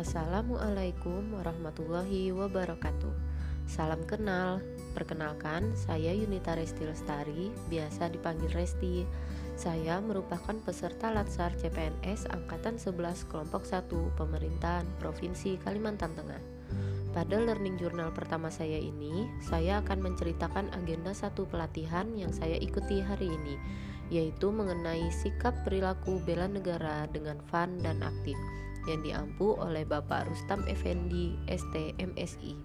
Assalamualaikum warahmatullahi wabarakatuh. Salam kenal. Perkenalkan, saya Yunita Resti Lestari, biasa dipanggil Resti. Saya merupakan peserta Latsar CPNS Angkatan 11 Kelompok 1 Pemerintahan Provinsi Kalimantan Tengah. Pada learning journal pertama saya ini, saya akan menceritakan agenda satu pelatihan yang saya ikuti hari ini, yaitu mengenai sikap perilaku bela negara dengan fun dan aktif yang diampu oleh Bapak Rustam Effendi, ST MSI.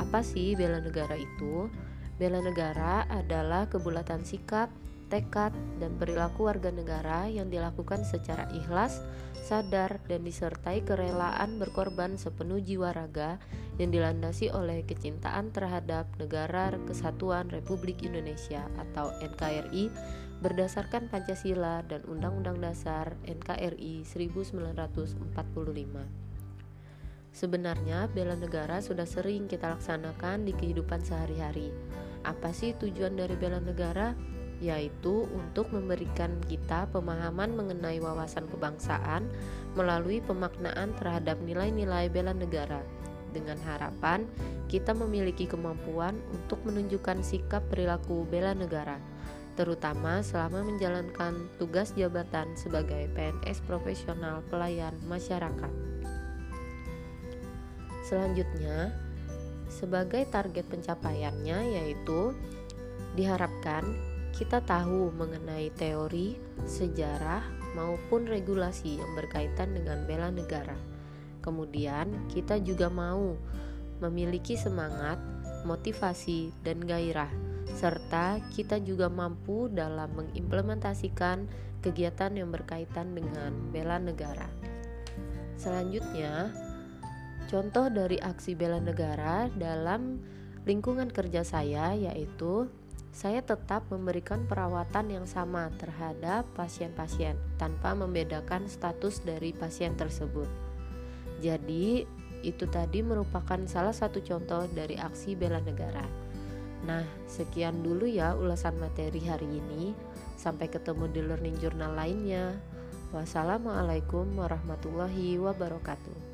Apa sih bela negara itu? Bela negara adalah kebulatan sikap, tekad, dan perilaku warga negara yang dilakukan secara ikhlas, sadar, dan disertai kerelaan berkorban sepenuh jiwa raga yang dilandasi oleh kecintaan terhadap Negara Kesatuan Republik Indonesia atau NKRI berdasarkan Pancasila dan Undang-Undang Dasar NKRI 1945. Sebenarnya bela negara sudah sering kita laksanakan di kehidupan sehari-hari. Apa sih tujuan dari bela negara? Yaitu untuk memberikan kita pemahaman mengenai wawasan kebangsaan melalui pemaknaan terhadap nilai-nilai bela negara dengan harapan kita memiliki kemampuan untuk menunjukkan sikap perilaku bela negara terutama selama menjalankan tugas jabatan sebagai PNS profesional pelayan masyarakat. Selanjutnya, sebagai target pencapaiannya yaitu diharapkan kita tahu mengenai teori, sejarah, maupun regulasi yang berkaitan dengan bela negara. Kemudian, kita juga mau memiliki semangat, motivasi, dan gairah serta kita juga mampu dalam mengimplementasikan kegiatan yang berkaitan dengan bela negara. Selanjutnya, contoh dari aksi bela negara dalam lingkungan kerja saya yaitu saya tetap memberikan perawatan yang sama terhadap pasien-pasien tanpa membedakan status dari pasien tersebut. Jadi, itu tadi merupakan salah satu contoh dari aksi bela negara. Nah, sekian dulu ya ulasan materi hari ini. Sampai ketemu di learning journal lainnya. Wassalamualaikum warahmatullahi wabarakatuh.